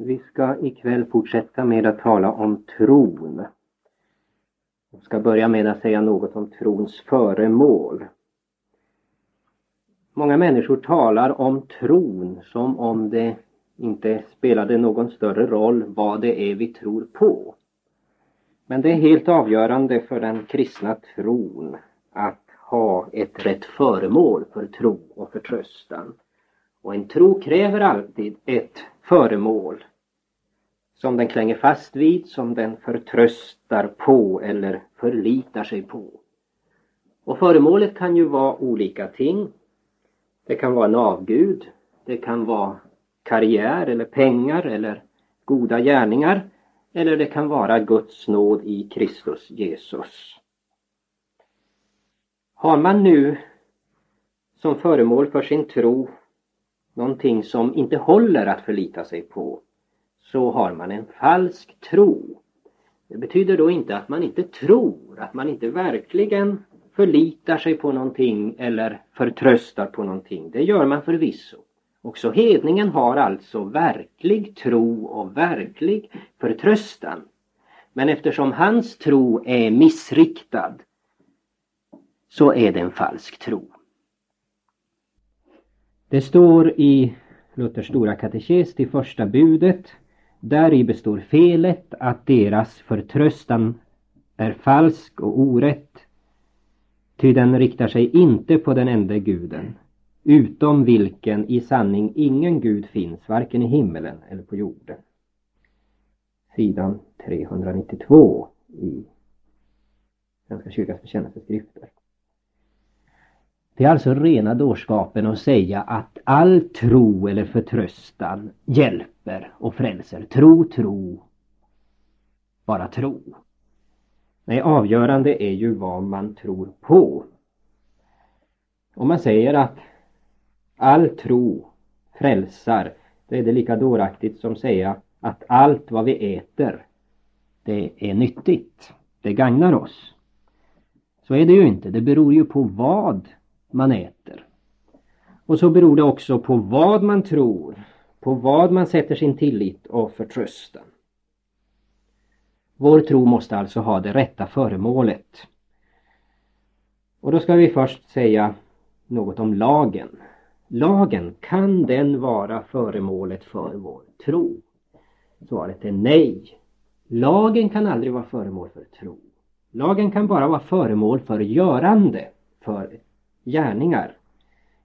Vi ska ikväll fortsätta med att tala om tron. Jag ska börja med att säga något om trons föremål. Många människor talar om tron som om det inte spelade någon större roll vad det är vi tror på. Men det är helt avgörande för den kristna tron att ha ett rätt föremål för tro och förtröstan. Och en tro kräver alltid ett föremål som den klänger fast vid, som den förtröstar på eller förlitar sig på. Och föremålet kan ju vara olika ting. Det kan vara en avgud, det kan vara karriär eller pengar eller goda gärningar eller det kan vara Guds nåd i Kristus Jesus. Har man nu som föremål för sin tro någonting som inte håller att förlita sig på så har man en falsk tro. Det betyder då inte att man inte tror, att man inte verkligen förlitar sig på någonting eller förtröstar på någonting. Det gör man förvisso. Också hedningen har alltså verklig tro och verklig förtröstan. Men eftersom hans tro är missriktad så är det en falsk tro. Det står i Luthers stora katekes till första budet Däri består felet att deras förtröstan är falsk och orätt, ty den riktar sig inte på den enda guden, utom vilken i sanning ingen gud finns, varken i himmelen eller på jorden. Sidan 392 i Svenska kyrkans bekännelseskrifter. Det är alltså rena dårskapen att säga att all tro eller förtröstan hjälper och frälser. Tro, tro, bara tro. Nej, avgörande är ju vad man tror på. Om man säger att all tro frälsar, då är det lika dåraktigt som säga att allt vad vi äter, det är nyttigt. Det gagnar oss. Så är det ju inte. Det beror ju på vad man äter. Och så beror det också på vad man tror, på vad man sätter sin tillit och förtröstan. Vår tro måste alltså ha det rätta föremålet. Och då ska vi först säga något om lagen. Lagen, kan den vara föremålet för vår tro? Svaret är nej. Lagen kan aldrig vara föremål för tro. Lagen kan bara vara föremål för görande, för gärningar.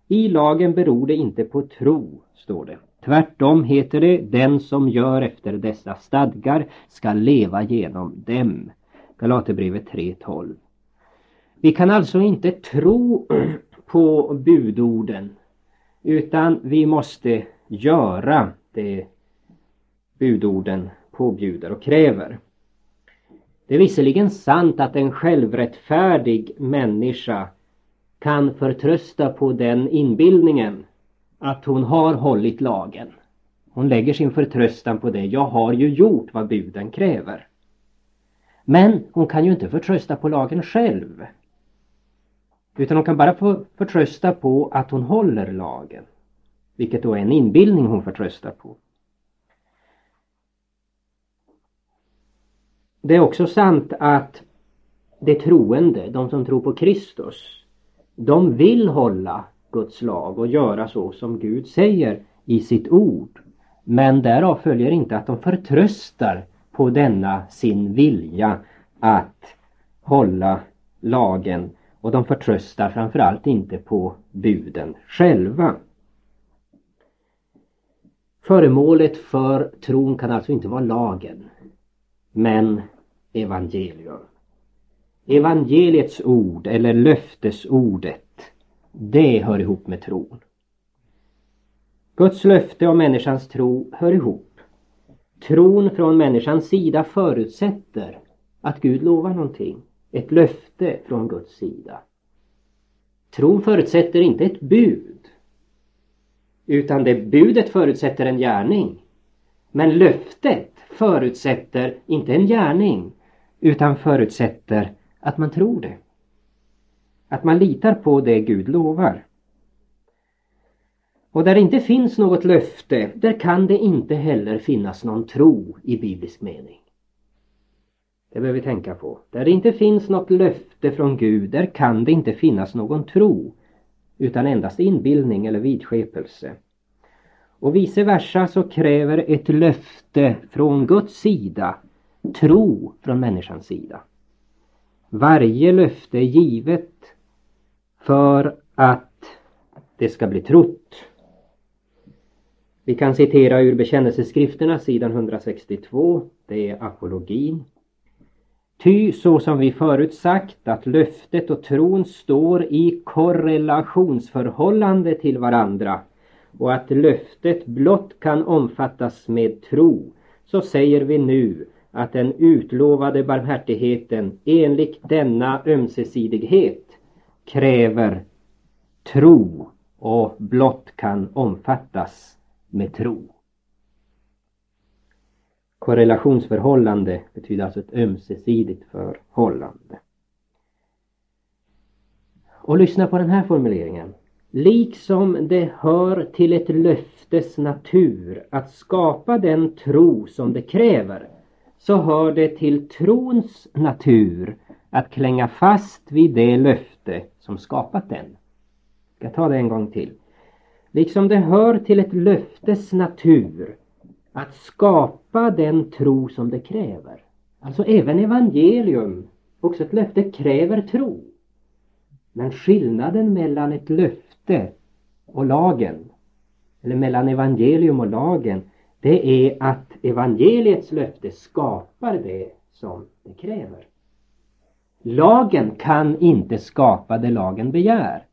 I lagen beror det inte på tro, står det. Tvärtom heter det, den som gör efter dessa stadgar ska leva genom dem. Galaterbrevet 3.12. Vi kan alltså inte tro på budorden utan vi måste göra det budorden påbjuder och kräver. Det är visserligen sant att en självrättfärdig människa kan förtrösta på den inbildningen att hon har hållit lagen. Hon lägger sin förtröstan på det. Jag har ju gjort vad buden kräver. Men hon kan ju inte förtrösta på lagen själv. Utan hon kan bara få förtrösta på att hon håller lagen. Vilket då är en inbildning hon förtröstar på. Det är också sant att de troende, de som tror på Kristus, de vill hålla Guds lag och göra så som Gud säger i sitt ord. Men därav följer inte att de förtröstar på denna sin vilja att hålla lagen och de förtröstar framförallt inte på buden själva. Föremålet för tron kan alltså inte vara lagen men evangelium. Evangeliets ord eller löftesordet, det hör ihop med tron. Guds löfte och människans tro hör ihop. Tron från människans sida förutsätter att Gud lovar någonting. Ett löfte från Guds sida. Tron förutsätter inte ett bud. Utan det budet förutsätter en gärning. Men löftet förutsätter inte en gärning utan förutsätter att man tror det. Att man litar på det Gud lovar. Och där det inte finns något löfte, där kan det inte heller finnas någon tro i biblisk mening. Det behöver vi tänka på. Där det inte finns något löfte från Gud, där kan det inte finnas någon tro, utan endast inbildning eller vidskepelse. Och vice versa så kräver ett löfte från Guds sida tro från människans sida. Varje löfte är givet för att det ska bli trott. Vi kan citera ur bekännelseskrifterna sidan 162. Det är apologin. Ty så som vi förut sagt att löftet och tron står i korrelationsförhållande till varandra och att löftet blott kan omfattas med tro så säger vi nu att den utlovade barmhärtigheten enligt denna ömsesidighet kräver tro och blott kan omfattas med tro. Korrelationsförhållande betyder alltså ett ömsesidigt förhållande. Och lyssna på den här formuleringen. Liksom det hör till ett löftes natur att skapa den tro som det kräver så hör det till trons natur att klänga fast vid det löfte som skapat den. Jag ska ta det en gång till. Liksom det hör till ett löftes natur att skapa den tro som det kräver. Alltså även evangelium, också ett löfte, kräver tro. Men skillnaden mellan ett löfte och lagen, eller mellan evangelium och lagen, det är att evangeliets löfte skapar det som det kräver. Lagen kan inte skapa det lagen begär.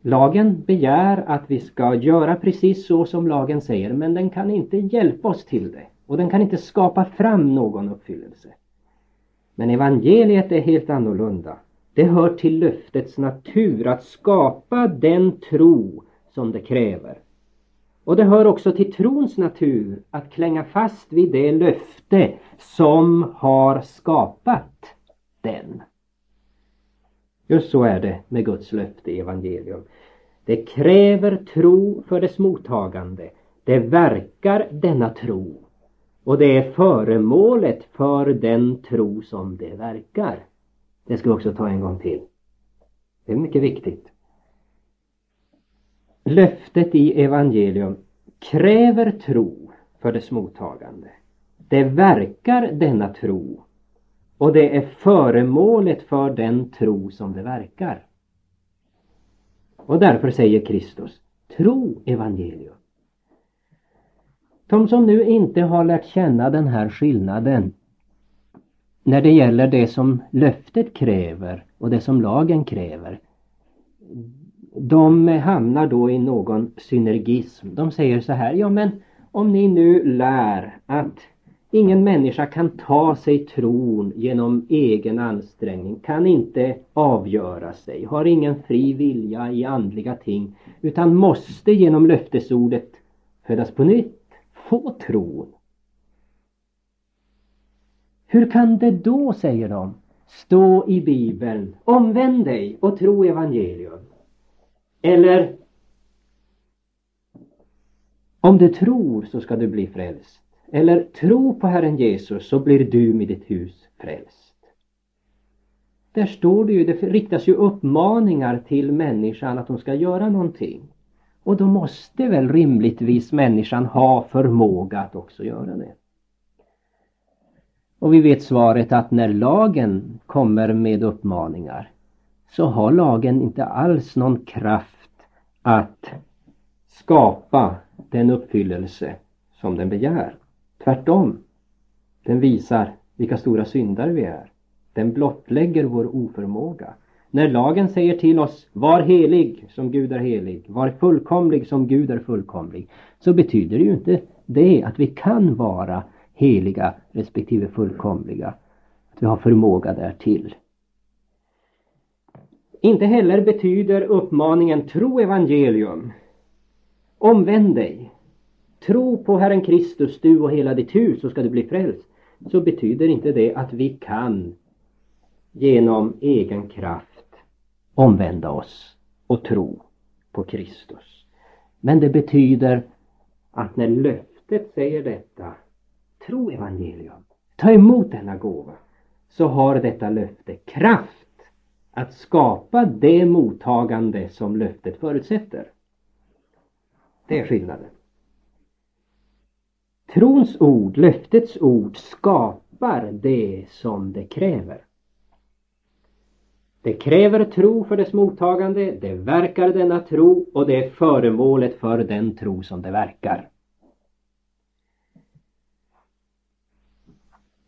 Lagen begär att vi ska göra precis så som lagen säger men den kan inte hjälpa oss till det och den kan inte skapa fram någon uppfyllelse. Men evangeliet är helt annorlunda. Det hör till löftets natur att skapa den tro som det kräver. Och det hör också till trons natur att klänga fast vid det löfte som har skapat den. Just så är det med Guds löfte i evangelium. Det kräver tro för dess mottagande. Det verkar denna tro. Och det är föremålet för den tro som det verkar. Det ska vi också ta en gång till. Det är mycket viktigt. Löftet i evangelium kräver tro för dess mottagande. Det verkar denna tro och det är föremålet för den tro som det verkar. Och därför säger Kristus, tro evangelium. De som nu inte har lärt känna den här skillnaden när det gäller det som löftet kräver och det som lagen kräver. De hamnar då i någon synergism. De säger så här, ja men om ni nu lär att ingen människa kan ta sig tron genom egen ansträngning, kan inte avgöra sig, har ingen fri vilja i andliga ting, utan måste genom löftesordet födas på nytt, få tron. Hur kan det då, säger de, stå i Bibeln, omvänd dig och tro evangelium? Eller om du tror så ska du bli frälst. Eller tro på Herren Jesus så blir du med ditt hus frälst. Där står det ju, det riktas ju uppmaningar till människan att de ska göra någonting. Och då måste väl rimligtvis människan ha förmåga att också göra det. Och vi vet svaret att när lagen kommer med uppmaningar så har lagen inte alls någon kraft att skapa den uppfyllelse som den begär. Tvärtom. Den visar vilka stora syndare vi är. Den blottlägger vår oförmåga. När lagen säger till oss var helig som Gud är helig, var fullkomlig som Gud är fullkomlig, så betyder det ju inte det att vi kan vara heliga respektive fullkomliga. Att vi har förmåga därtill. Inte heller betyder uppmaningen tro evangelium. Omvänd dig. Tro på Herren Kristus, du och hela ditt hus, så ska du bli frälst. Så betyder inte det att vi kan genom egen kraft omvända oss och tro. på Kristus. Men det betyder att när löftet säger detta, tro evangelium, ta emot denna gåva, så har detta löfte kraft att skapa det mottagande som löftet förutsätter. Det är skillnaden. Trons ord, löftets ord, skapar det som det kräver. Det kräver tro för dess mottagande, det verkar denna tro och det är föremålet för den tro som det verkar.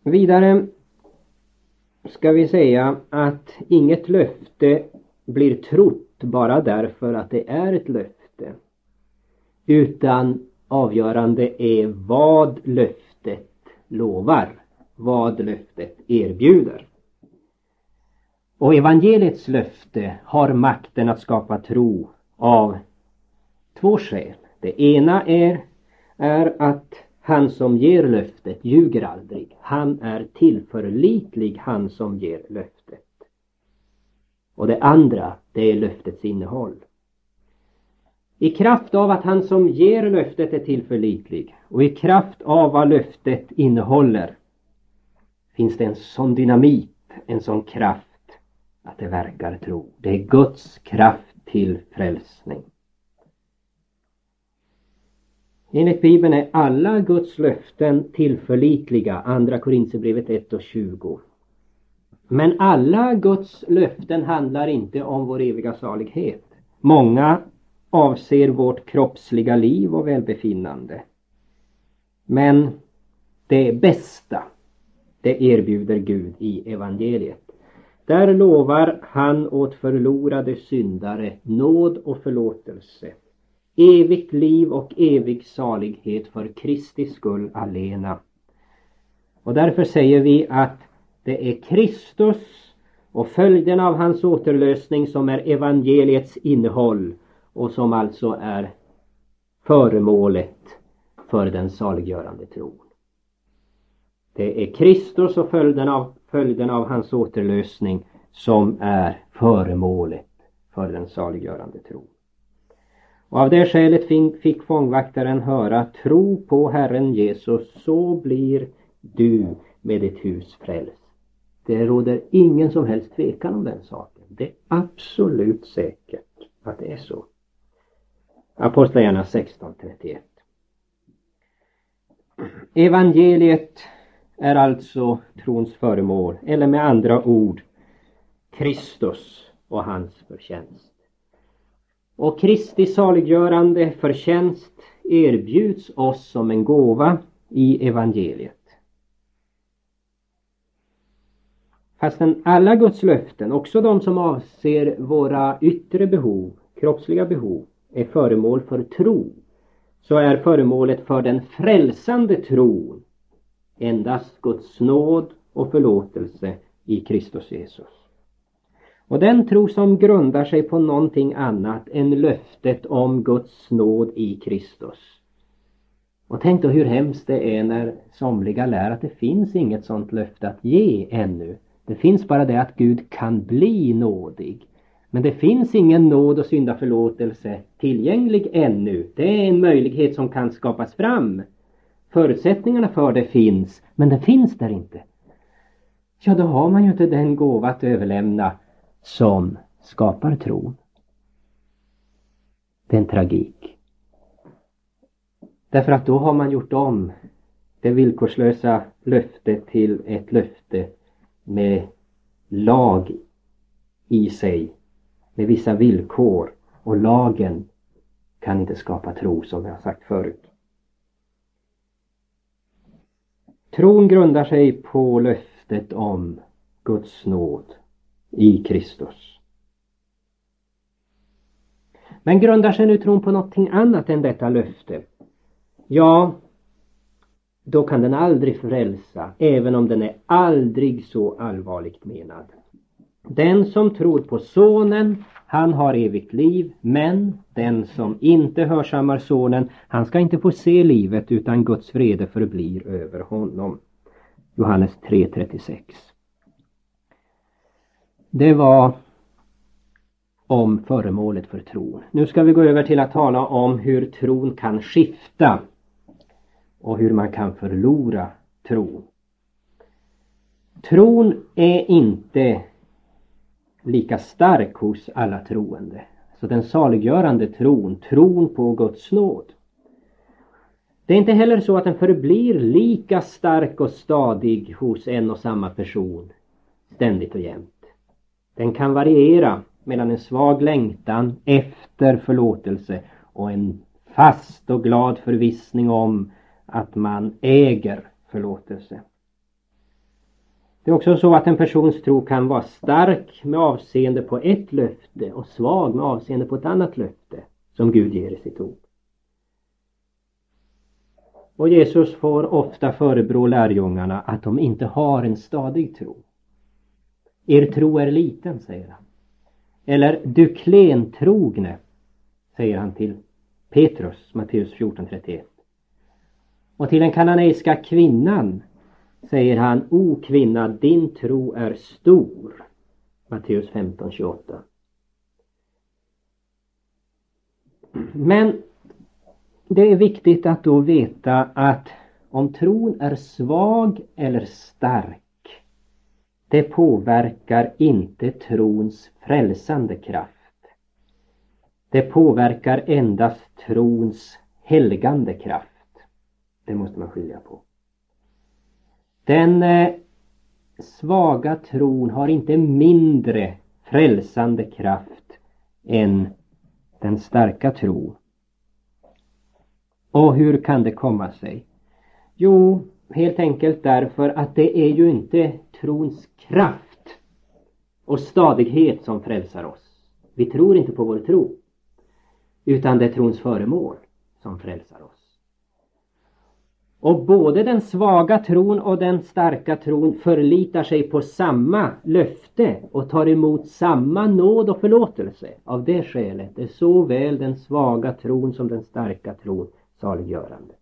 Vidare ska vi säga att inget löfte blir trott bara därför att det är ett löfte. Utan avgörande är vad löftet lovar, vad löftet erbjuder. Och evangeliets löfte har makten att skapa tro av två skäl. Det ena är, är att han som ger löftet ljuger aldrig. Han är tillförlitlig, han som ger löftet. Och det andra, det är löftets innehåll. I kraft av att han som ger löftet är tillförlitlig och i kraft av vad löftet innehåller finns det en sån dynamit, en sån kraft att det verkar tro. Det är Guds kraft till frälsning. Enligt Bibeln är alla Guds löften tillförlitliga, Andra Korinthierbrevet 1 och 20. Men alla Guds löften handlar inte om vår eviga salighet. Många avser vårt kroppsliga liv och välbefinnande. Men det bästa, det erbjuder Gud i evangeliet. Där lovar han åt förlorade syndare nåd och förlåtelse evigt liv och evig salighet för Kristi skull alena. Och därför säger vi att det är Kristus och följden av hans återlösning som är evangeliets innehåll och som alltså är föremålet för den saliggörande tron. Det är Kristus och följden av, följden av hans återlösning som är föremålet för den saliggörande tron. Och av det skälet fick fångvaktaren höra tro på Herren Jesus så blir du med ditt hus frälst. Det råder ingen som helst tvekan om den saken. Det är absolut säkert att det är så. Apostlagärningarna 16.31 Evangeliet är alltså trons föremål, eller med andra ord Kristus och hans förtjänst. Och Kristi saliggörande förtjänst erbjuds oss som en gåva i evangeliet. Fastän alla Guds löften, också de som avser våra yttre behov, kroppsliga behov, är föremål för tro, så är föremålet för den frälsande tron endast Guds nåd och förlåtelse i Kristus Jesus. Och den tro som grundar sig på någonting annat än löftet om Guds nåd i Kristus. Och tänk då hur hemskt det är när somliga lär att det finns inget sådant löfte att ge ännu. Det finns bara det att Gud kan bli nådig. Men det finns ingen nåd och syndaförlåtelse tillgänglig ännu. Det är en möjlighet som kan skapas fram. Förutsättningarna för det finns, men det finns där inte. Ja, då har man ju inte den gåva att överlämna som skapar tron. Det är en tragik. Därför att då har man gjort om det villkorslösa löftet till ett löfte med lag i sig, med vissa villkor. Och lagen kan inte skapa tro som jag har sagt förut. Tron grundar sig på löftet om Guds nåd i Kristus. Men grundar sig nu tron på någonting annat än detta löfte? Ja, då kan den aldrig frälsa, även om den är aldrig så allvarligt menad. Den som tror på Sonen, han har evigt liv, men den som inte hörsammar Sonen, han ska inte få se livet utan Guds vrede förblir över honom. Johannes 3.36 det var om föremålet för tron. Nu ska vi gå över till att tala om hur tron kan skifta och hur man kan förlora tron. Tron är inte lika stark hos alla troende. Så den saliggörande tron, tron på Guds nåd. Det är inte heller så att den förblir lika stark och stadig hos en och samma person ständigt och jämt. Den kan variera mellan en svag längtan efter förlåtelse och en fast och glad förvissning om att man äger förlåtelse. Det är också så att en persons tro kan vara stark med avseende på ett löfte och svag med avseende på ett annat löfte som Gud ger i sitt ord. Och Jesus får ofta förebrå lärjungarna att de inte har en stadig tro. Er tro är liten, säger han. Eller du klentrogne, säger han till Petrus, Matteus 14.31. Och till den kananeiska kvinnan säger han, O kvinna, din tro är stor. Matteus 15.28. Men det är viktigt att då veta att om tron är svag eller stark det påverkar inte trons frälsande kraft. Det påverkar endast trons helgande kraft. Det måste man skilja på. Den eh, svaga tron har inte mindre frälsande kraft än den starka tron. Och hur kan det komma sig? Jo, helt enkelt därför att det är ju inte trons kraft och stadighet som frälsar oss. Vi tror inte på vår tro. Utan det är trons föremål som frälsar oss. Och både den svaga tron och den starka tron förlitar sig på samma löfte och tar emot samma nåd och förlåtelse. Av det skälet är såväl den svaga tron som den starka tron saliggörande.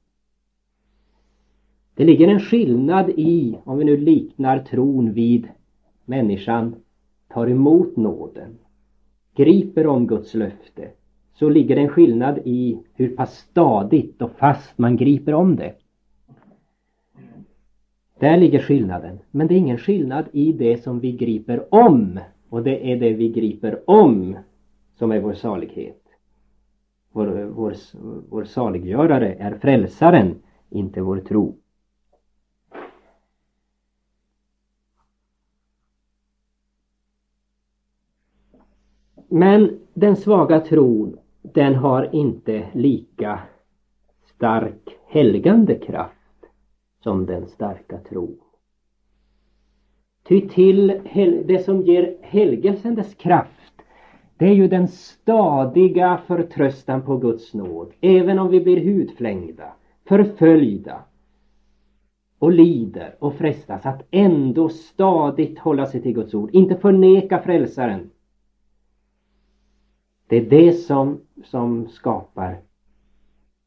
Det ligger en skillnad i, om vi nu liknar tron vid människan tar emot nåden, griper om Guds löfte, så ligger det en skillnad i hur pass stadigt och fast man griper om det. Där ligger skillnaden. Men det är ingen skillnad i det som vi griper om. Och det är det vi griper om som är vår salighet. Vår, vår, vår saliggörare är frälsaren, inte vår tro. Men den svaga tron, den har inte lika stark helgande kraft som den starka tron. Ty till det som ger helgelsen dess kraft, det är ju den stadiga förtröstan på Guds nåd, även om vi blir hudflängda, förföljda och lider och frestas att ändå stadigt hålla sig till Guds ord, inte förneka frälsaren. Det är det som, som skapar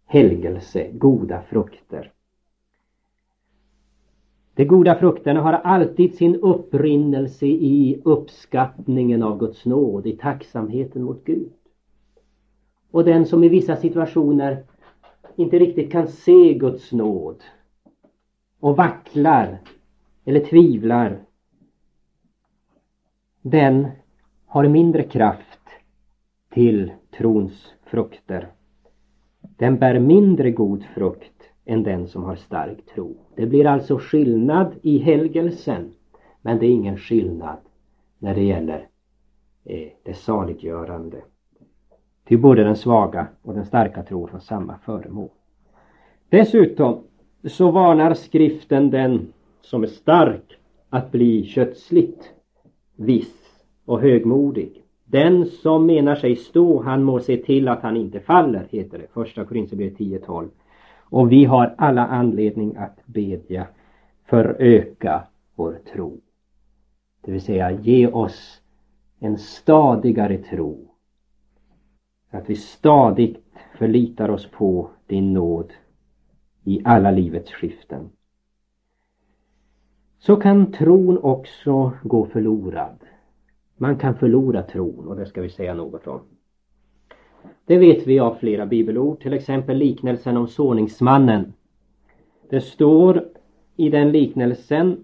helgelse, goda frukter. De goda frukterna har alltid sin upprinnelse i uppskattningen av Guds nåd, i tacksamheten mot Gud. Och den som i vissa situationer inte riktigt kan se Guds nåd och vacklar eller tvivlar, den har mindre kraft till trons frukter. Den bär mindre god frukt än den som har stark tro. Det blir alltså skillnad i helgelsen men det är ingen skillnad när det gäller eh, det saliggörande. Ty både den svaga och den starka tror har samma föremål. Dessutom så varnar skriften den som är stark att bli kötsligt, viss och högmodig. Den som menar sig stå, han må se till att han inte faller, heter det. Första Korinthierbrevet 10.12. Och vi har alla anledning att bedja föröka vår tro. Det vill säga ge oss en stadigare tro. Att vi stadigt förlitar oss på din nåd i alla livets skiften. Så kan tron också gå förlorad man kan förlora tron och det ska vi säga något om. Det vet vi av flera bibelord, till exempel liknelsen om såningsmannen. Det står i den liknelsen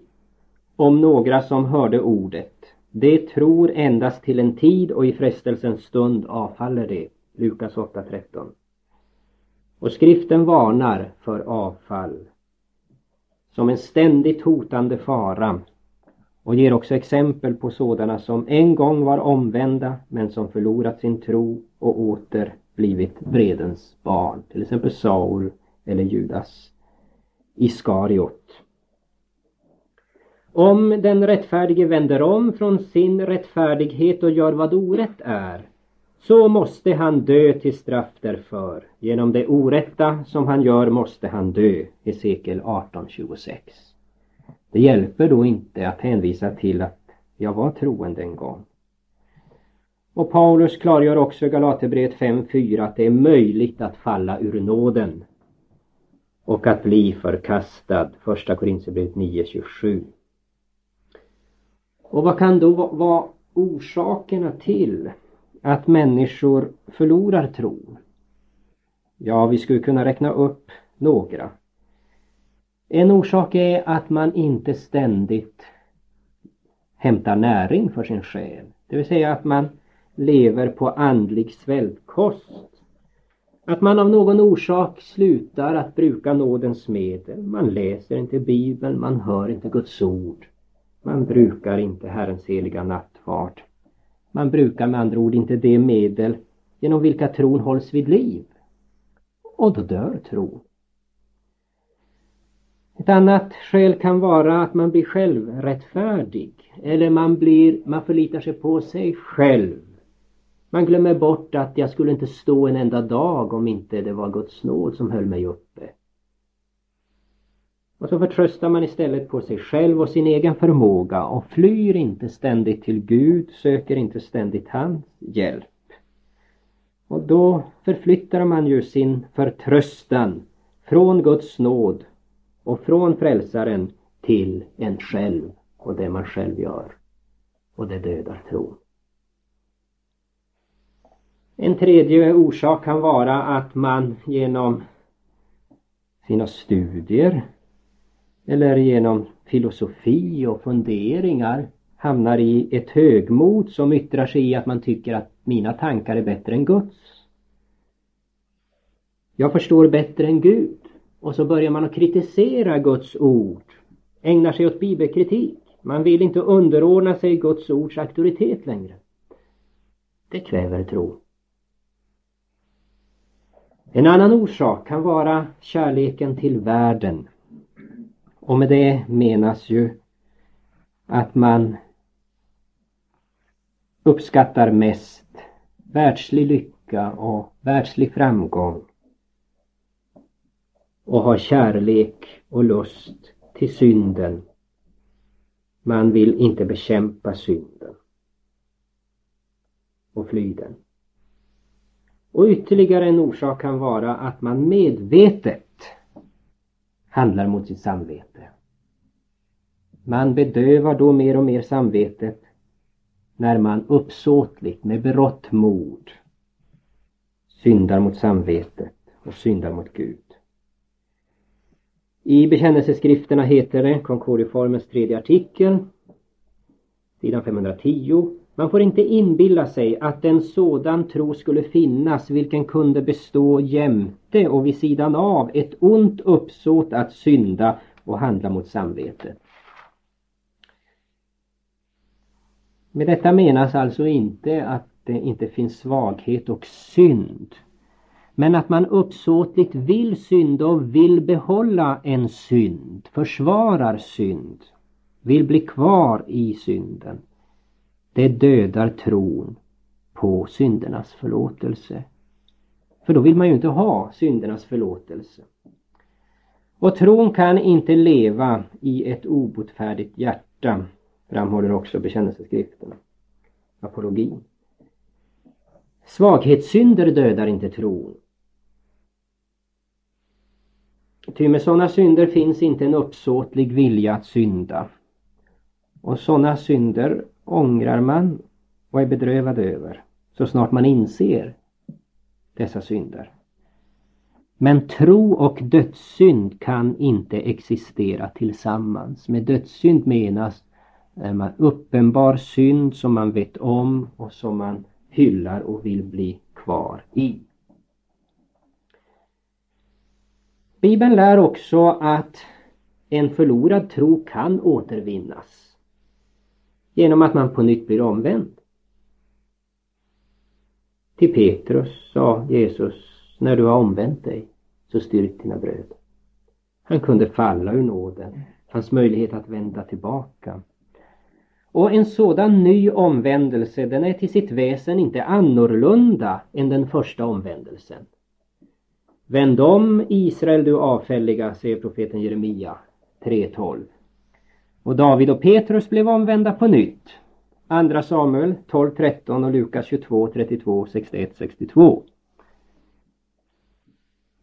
om några som hörde ordet. Det tror endast till en tid och i frestelsens stund avfaller det. Lukas 8.13. Och skriften varnar för avfall som en ständigt hotande fara och ger också exempel på sådana som en gång var omvända men som förlorat sin tro och åter blivit vredens barn. Till exempel Saul eller Judas Iskariot. Om den rättfärdige vänder om från sin rättfärdighet och gör vad orätt är så måste han dö till straff därför. Genom det orätta som han gör måste han dö. Hesekiel 18.26. Det hjälper då inte att hänvisa till att jag var troende en gång. Och Paulus klargör också i Galaterbrevet 5.4 att det är möjligt att falla ur nåden och att bli förkastad. Första Korinthierbrevet 9.27. Och vad kan då vara orsakerna till att människor förlorar tron? Ja, vi skulle kunna räkna upp några. En orsak är att man inte ständigt hämtar näring för sin själ. Det vill säga att man lever på andlig svältkost. Att man av någon orsak slutar att bruka nådens medel. Man läser inte Bibeln, man hör inte Guds ord. Man brukar inte Herrens heliga nattvard. Man brukar med andra ord inte de medel genom vilka tron hålls vid liv. Och då dör tron. Ett annat skäl kan vara att man blir självrättfärdig eller man, blir, man förlitar sig på sig själv. Man glömmer bort att jag skulle inte stå en enda dag om inte det var Guds nåd som höll mig uppe. Och så förtröstar man istället på sig själv och sin egen förmåga och flyr inte ständigt till Gud, söker inte ständigt hans hjälp. Och då förflyttar man ju sin förtröstan från Guds nåd och från frälsaren till en själv och det man själv gör. Och det dödar tron. En tredje orsak kan vara att man genom sina studier eller genom filosofi och funderingar hamnar i ett högmod som yttrar sig i att man tycker att mina tankar är bättre än Guds. Jag förstår bättre än Gud. Och så börjar man att kritisera Guds ord, ägnar sig åt bibelkritik. Man vill inte underordna sig Guds ords auktoritet längre. Det kväver tro. En annan orsak kan vara kärleken till världen. Och med det menas ju att man uppskattar mest världslig lycka och världslig framgång och har kärlek och lust till synden. Man vill inte bekämpa synden och fly den. Och ytterligare en orsak kan vara att man medvetet handlar mot sitt samvete. Man bedövar då mer och mer samvetet när man uppsåtligt med berått mod syndar mot samvetet och syndar mot Gud. I bekännelseskrifterna heter det, Concordieformens tredje artikel, sidan 510. Man får inte inbilla sig att en sådan tro skulle finnas vilken kunde bestå jämte och vid sidan av ett ont uppsåt att synda och handla mot samvetet. Med detta menas alltså inte att det inte finns svaghet och synd men att man uppsåtligt vill synda och vill behålla en synd, försvarar synd, vill bli kvar i synden. Det dödar tron på syndernas förlåtelse. För då vill man ju inte ha syndernas förlåtelse. Och tron kan inte leva i ett obotfärdigt hjärta, framhåller också bekännelseskrifterna. Apologin. Svaghetssynder dödar inte tron. Ty med sådana synder finns inte en uppsåtlig vilja att synda. Och sådana synder ångrar man och är bedrövad över så snart man inser dessa synder. Men tro och dödssynd kan inte existera tillsammans. Med dödssynd menas man uppenbar synd som man vet om och som man hyllar och vill bli kvar i. Bibeln lär också att en förlorad tro kan återvinnas genom att man på nytt blir omvänd. Till Petrus sa Jesus, när du har omvänt dig, så styrk dina bröd. Han kunde falla ur nåden, fanns möjlighet att vända tillbaka. Och en sådan ny omvändelse, den är till sitt väsen inte annorlunda än den första omvändelsen. Vänd om Israel du avfälliga, säger profeten Jeremia 3.12. Och David och Petrus blev omvända på nytt. Andra Samuel 12.13 och Lukas 22.32, 61, 62.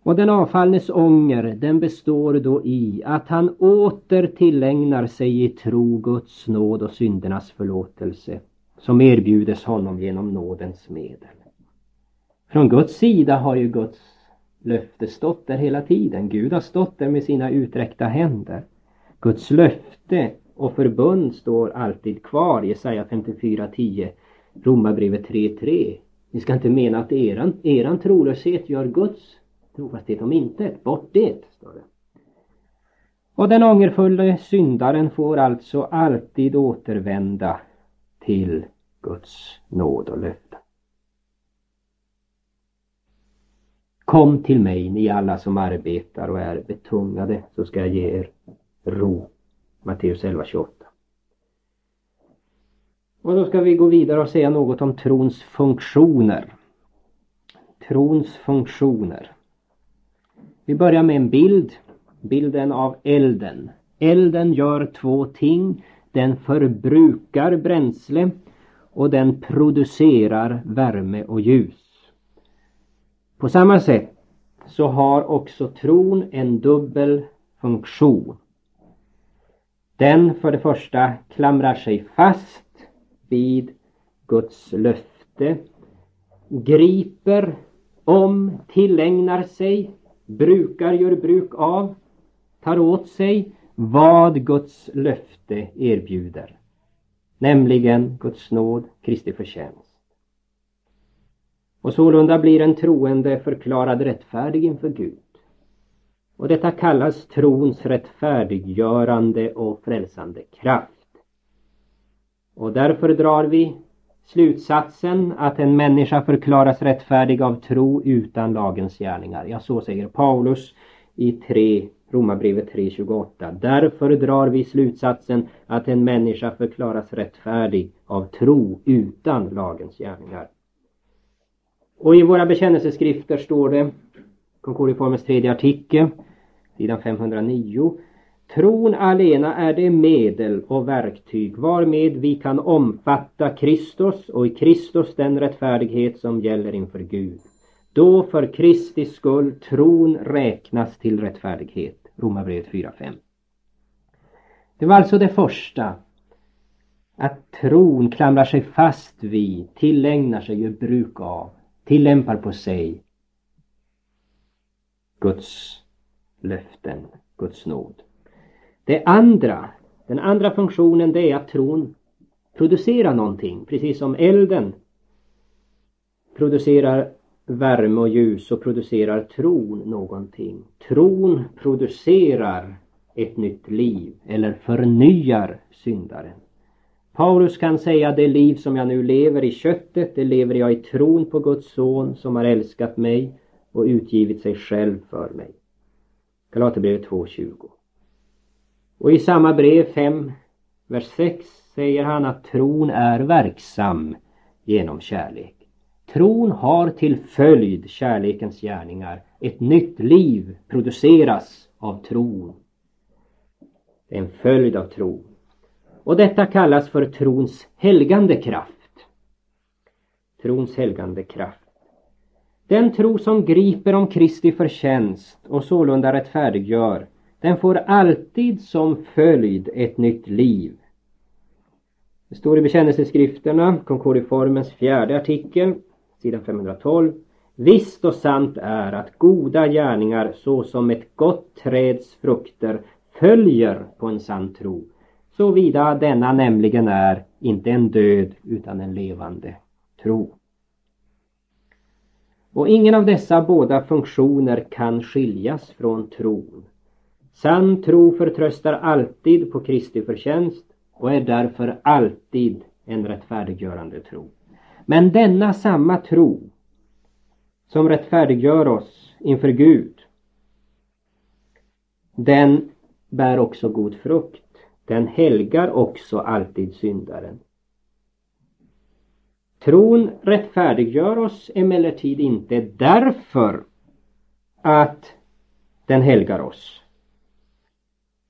Och den avfallnes ånger den består då i att han åter tillägnar sig i tro Guds nåd och syndernas förlåtelse som erbjudes honom genom nådens medel. Från Guds sida har ju Guds löfte stått där hela tiden. Gud har stått där med sina uträckta händer. Guds löfte och förbund står alltid kvar. Jesaja 54.10 Romarbrevet 3.3 Ni ska inte mena att eran, eran trolöshet gör Guds trofasthet om intet. Bort det, står det. Och den ångerfulla syndaren får alltså alltid återvända till Guds nåd och löfte. Kom till mig, ni alla som arbetar och är betungade, så ska jag ge er ro. Matteus 11.28. Och då ska vi gå vidare och säga något om trons funktioner. Trons funktioner. Vi börjar med en bild. Bilden av elden. Elden gör två ting. Den förbrukar bränsle och den producerar värme och ljus. På samma sätt så har också tron en dubbel funktion. Den för det första klamrar sig fast vid Guds löfte, griper om, tillägnar sig brukar, gör bruk av, tar åt sig vad Guds löfte erbjuder. Nämligen Guds nåd, Kristi förtjänst. Och sålunda blir en troende förklarad rättfärdig inför Gud. Och detta kallas trons rättfärdiggörande och frälsande kraft. Och därför drar vi slutsatsen att en människa förklaras rättfärdig av tro utan lagens gärningar. Ja, så säger Paulus i 3, Romarbrevet 3.28. Därför drar vi slutsatsen att en människa förklaras rättfärdig av tro utan lagens gärningar. Och i våra bekännelseskrifter står det, Konkordiformens tredje artikel, sidan 509 Tron alena är det medel och verktyg varmed vi kan omfatta Kristus och i Kristus den rättfärdighet som gäller inför Gud. Då för Kristi skull tron räknas till rättfärdighet. Romarbrevet 4.5. Det var alltså det första. Att tron klamrar sig fast vid, tillägnar sig, gör bruk av, tillämpar på sig Guds löften, Guds nåd. Det andra, den andra funktionen det är att tron producerar någonting. Precis som elden producerar värme och ljus så producerar tron någonting. Tron producerar ett nytt liv eller förnyar syndaren. Paulus kan säga det liv som jag nu lever i köttet, det lever jag i tron på Guds son som har älskat mig och utgivit sig själv för mig. Galaterbrevet 2.20. Och i samma brev 5, vers 6 säger han att tron är verksam genom kärlek. Tron har till följd kärlekens gärningar. Ett nytt liv produceras av tron. Det är en följd av tron. Och detta kallas för trons helgande kraft. Trons helgande kraft. Den tro som griper om Kristi förtjänst och sålunda rättfärdiggör den får alltid som följd ett nytt liv. Det står i bekännelseskrifterna, Konkordiformens fjärde artikel, sidan 512. Visst och sant är att goda gärningar såsom ett gott träds frukter följer på en sann tro, såvida denna nämligen är inte en död utan en levande tro. Och ingen av dessa båda funktioner kan skiljas från tron. Sann tro förtröstar alltid på Kristi förtjänst och är därför alltid en rättfärdiggörande tro. Men denna samma tro som rättfärdiggör oss inför Gud den bär också god frukt. Den helgar också alltid syndaren. Tron rättfärdiggör oss emellertid inte därför att den helgar oss.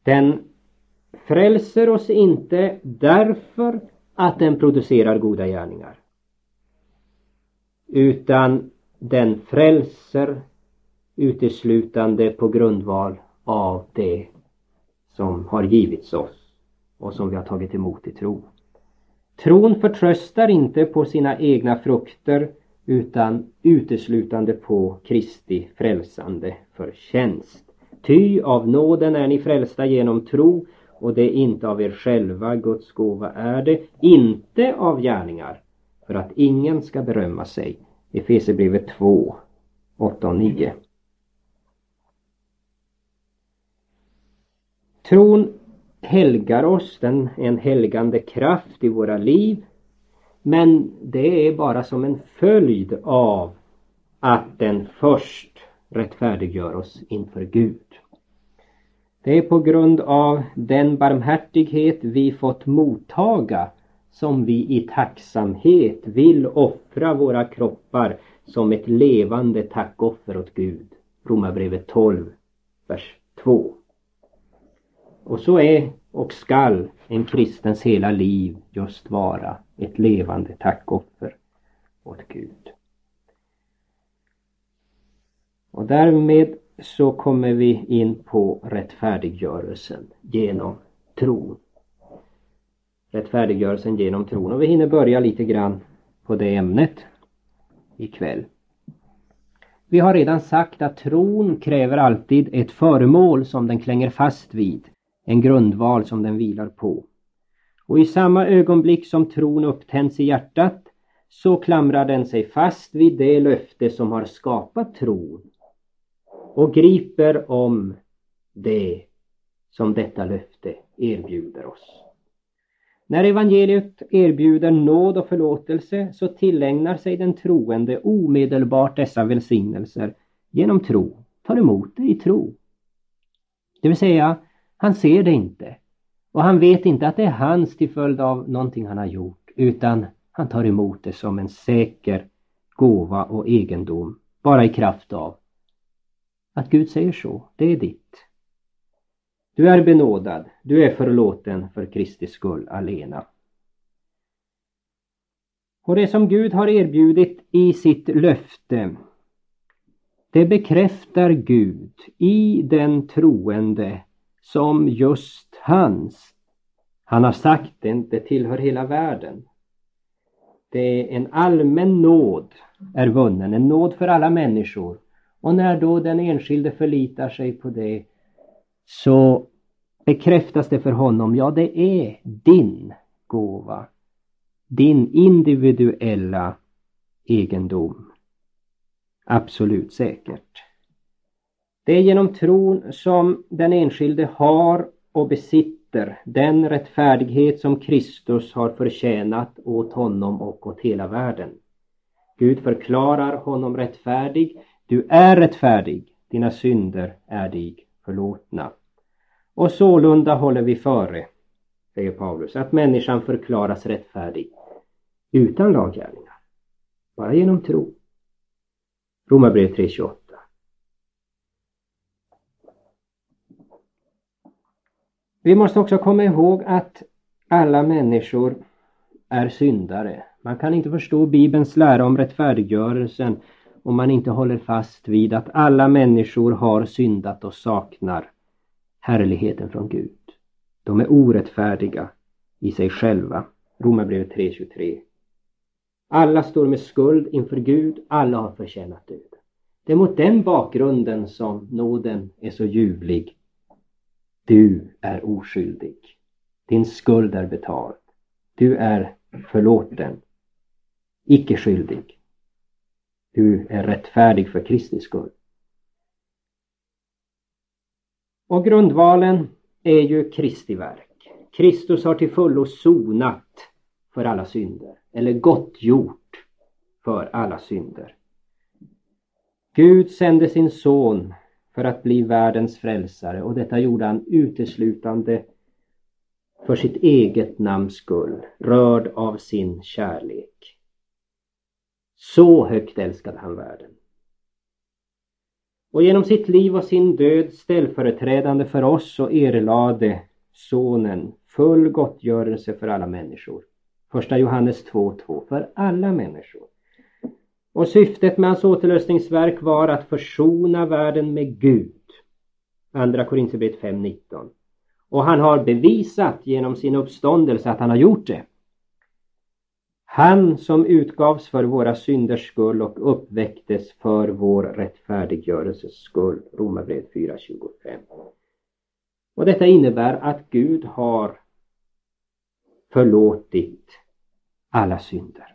Den frälser oss inte därför att den producerar goda gärningar. Utan den frälser uteslutande på grundval av det som har givits oss och som vi har tagit emot i tro. Tron förtröstar inte på sina egna frukter utan uteslutande på Kristi frälsande förtjänst. Ty av nåden är ni frälsta genom tro och det är inte av er själva, Guds gåva är det, inte av gärningar, för att ingen ska berömma sig. Efesierbrevet 2, 8 och 9. Tron helgar oss, den är en helgande kraft i våra liv. Men det är bara som en följd av att den först rättfärdiggör oss inför Gud. Det är på grund av den barmhärtighet vi fått mottaga som vi i tacksamhet vill offra våra kroppar som ett levande tackoffer åt Gud. Romarbrevet 12, vers 2. Och så är och skall en kristens hela liv just vara ett levande tackoffer åt Gud. Och därmed så kommer vi in på rättfärdiggörelsen genom tron. Rättfärdiggörelsen genom tron och vi hinner börja lite grann på det ämnet ikväll. Vi har redan sagt att tron kräver alltid ett föremål som den klänger fast vid, en grundval som den vilar på. Och i samma ögonblick som tron upptänds i hjärtat så klamrar den sig fast vid det löfte som har skapat tron och griper om det som detta löfte erbjuder oss. När evangeliet erbjuder nåd och förlåtelse så tillägnar sig den troende omedelbart dessa välsignelser genom tro, tar emot det i tro. Det vill säga, han ser det inte och han vet inte att det är hans till följd av någonting han har gjort utan han tar emot det som en säker gåva och egendom bara i kraft av att Gud säger så, det är ditt. Du är benådad, du är förlåten för Kristi skull alena. Och det som Gud har erbjudit i sitt löfte, det bekräftar Gud i den troende som just hans. Han har sagt det, det tillhör hela världen. Det är en allmän nåd är vunnen, en nåd för alla människor. Och när då den enskilde förlitar sig på det så bekräftas det för honom, ja det är din gåva. Din individuella egendom. Absolut säkert. Det är genom tron som den enskilde har och besitter den rättfärdighet som Kristus har förtjänat åt honom och åt hela världen. Gud förklarar honom rättfärdig. Du är rättfärdig, dina synder är dig förlåtna. Och sålunda håller vi före, säger Paulus, att människan förklaras rättfärdig utan laggärningar, bara genom tro. Romarbrevet 3.28 Vi måste också komma ihåg att alla människor är syndare. Man kan inte förstå Bibelns lära om rättfärdiggörelsen om man inte håller fast vid att alla människor har syndat och saknar härligheten från Gud. De är orättfärdiga i sig själva. Romarbrevet 3.23. Alla står med skuld inför Gud, alla har förtjänat död. Det är mot den bakgrunden som nåden är så ljuvlig. Du är oskyldig. Din skuld är betald. Du är förlåten. Icke skyldig. Du är rättfärdig för Kristi skull. Och grundvalen är ju Kristi verk. Kristus har till fullo sonat för alla synder, eller gottgjort för alla synder. Gud sände sin son för att bli världens frälsare och detta gjorde han uteslutande för sitt eget namns skull, rörd av sin kärlek. Så högt älskade han världen. Och genom sitt liv och sin död ställföreträdande för oss så erlade Sonen full gottgörelse för alla människor. Första Johannes 2.2 för alla människor. Och syftet med hans återlösningsverk var att försona världen med Gud. Andra Korinthierbrevet 5.19. Och han har bevisat genom sin uppståndelse att han har gjort det. Han som utgavs för våra synders skull och uppväcktes för vår rättfärdiggörelses skull. Romarbrevet 4.25. Och detta innebär att Gud har förlåtit alla synder.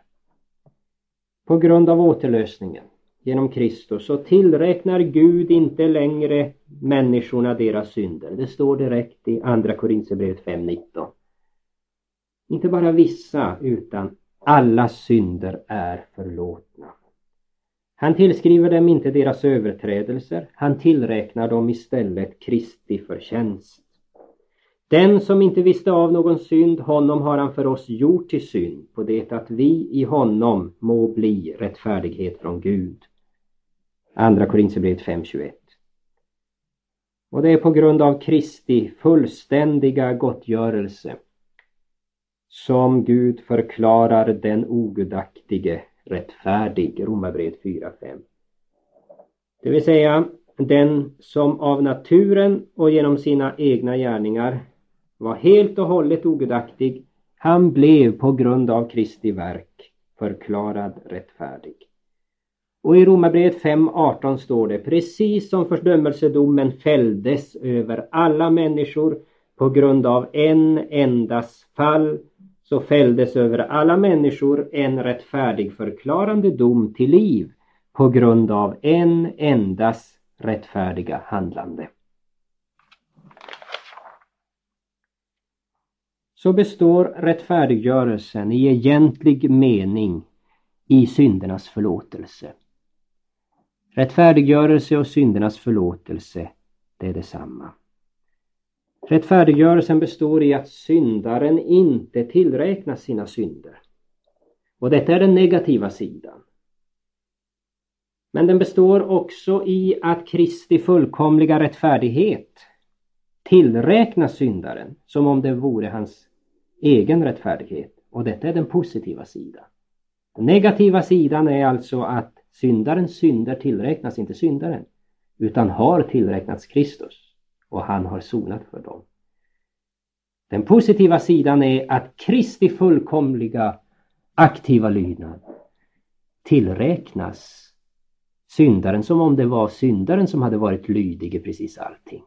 På grund av återlösningen genom Kristus så tillräknar Gud inte längre människorna deras synder. Det står direkt i Andra Korinthierbrevet 5.19. Inte bara vissa utan alla synder är förlåtna. Han tillskriver dem inte deras överträdelser, han tillräknar dem istället Kristi förtjänst. Den som inte visste av någon synd, honom har han för oss gjort till synd, på det att vi i honom må bli rättfärdighet från Gud. Andra Korinthierbrevet 5.21. Och det är på grund av Kristi fullständiga gottgörelse som Gud förklarar den ogudaktige rättfärdig, Romarbrevet 4.5. Det vill säga den som av naturen och genom sina egna gärningar var helt och hållet ogudaktig, han blev på grund av Kristi verk förklarad rättfärdig. Och i Romarbrevet 5.18 står det precis som fördömelsedomen fälldes över alla människor på grund av en endas fall så fälldes över alla människor en rättfärdig förklarande dom till liv på grund av en endas rättfärdiga handlande. Så består rättfärdiggörelsen i egentlig mening i syndernas förlåtelse. Rättfärdiggörelse och syndernas förlåtelse, det är detsamma. Rättfärdiggörelsen består i att syndaren inte tillräknas sina synder. Och detta är den negativa sidan. Men den består också i att Kristi fullkomliga rättfärdighet tillräknas syndaren som om det vore hans egen rättfärdighet. Och detta är den positiva sidan. Den negativa sidan är alltså att syndarens synder tillräknas inte syndaren utan har tillräknats Kristus och han har sonat för dem. Den positiva sidan är att Kristi fullkomliga aktiva lydnad tillräknas syndaren som om det var syndaren som hade varit lydig i precis allting.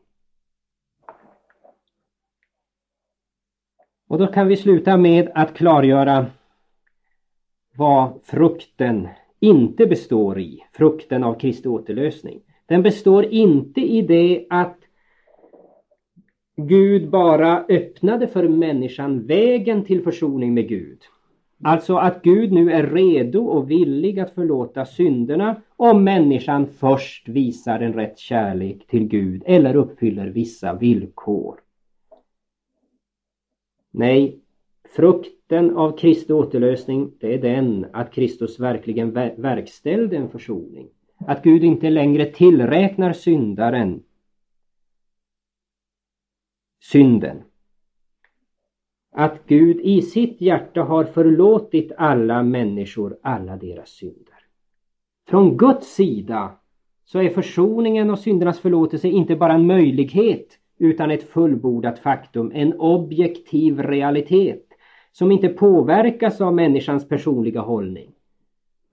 Och då kan vi sluta med att klargöra vad frukten inte består i, frukten av Kristi återlösning. Den består inte i det att Gud bara öppnade för människan vägen till försoning med Gud. Alltså att Gud nu är redo och villig att förlåta synderna om människan först visar en rätt kärlek till Gud eller uppfyller vissa villkor. Nej, frukten av Kristi återlösning det är den att Kristus verkligen verkställde en försoning. Att Gud inte längre tillräknar syndaren synden. Att Gud i sitt hjärta har förlåtit alla människor alla deras synder. Från Guds sida så är försoningen och syndernas förlåtelse inte bara en möjlighet utan ett fullbordat faktum, en objektiv realitet. som inte påverkas av människans personliga hållning.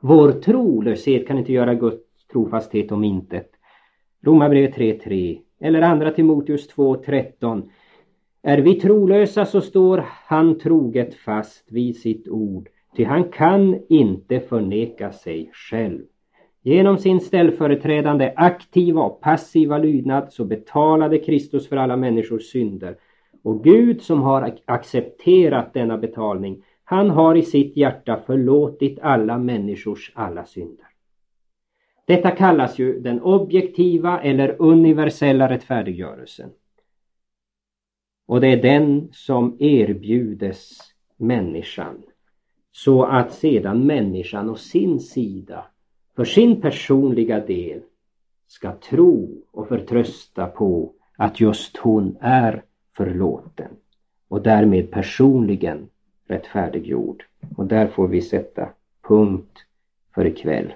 Vår trolöshet kan inte göra Guds trofasthet om intet. Romarbrevet 3.3 eller andra Timoteus 2.13. Är vi trolösa så står han troget fast vid sitt ord, ty han kan inte förneka sig själv. Genom sin ställföreträdande aktiva och passiva lydnad så betalade Kristus för alla människors synder. Och Gud som har accepterat denna betalning, han har i sitt hjärta förlåtit alla människors alla synder. Detta kallas ju den objektiva eller universella rättfärdiggörelsen. Och det är den som erbjudes människan. Så att sedan människan å sin sida för sin personliga del ska tro och förtrösta på att just hon är förlåten och därmed personligen rättfärdiggjord. Och där får vi sätta punkt för ikväll.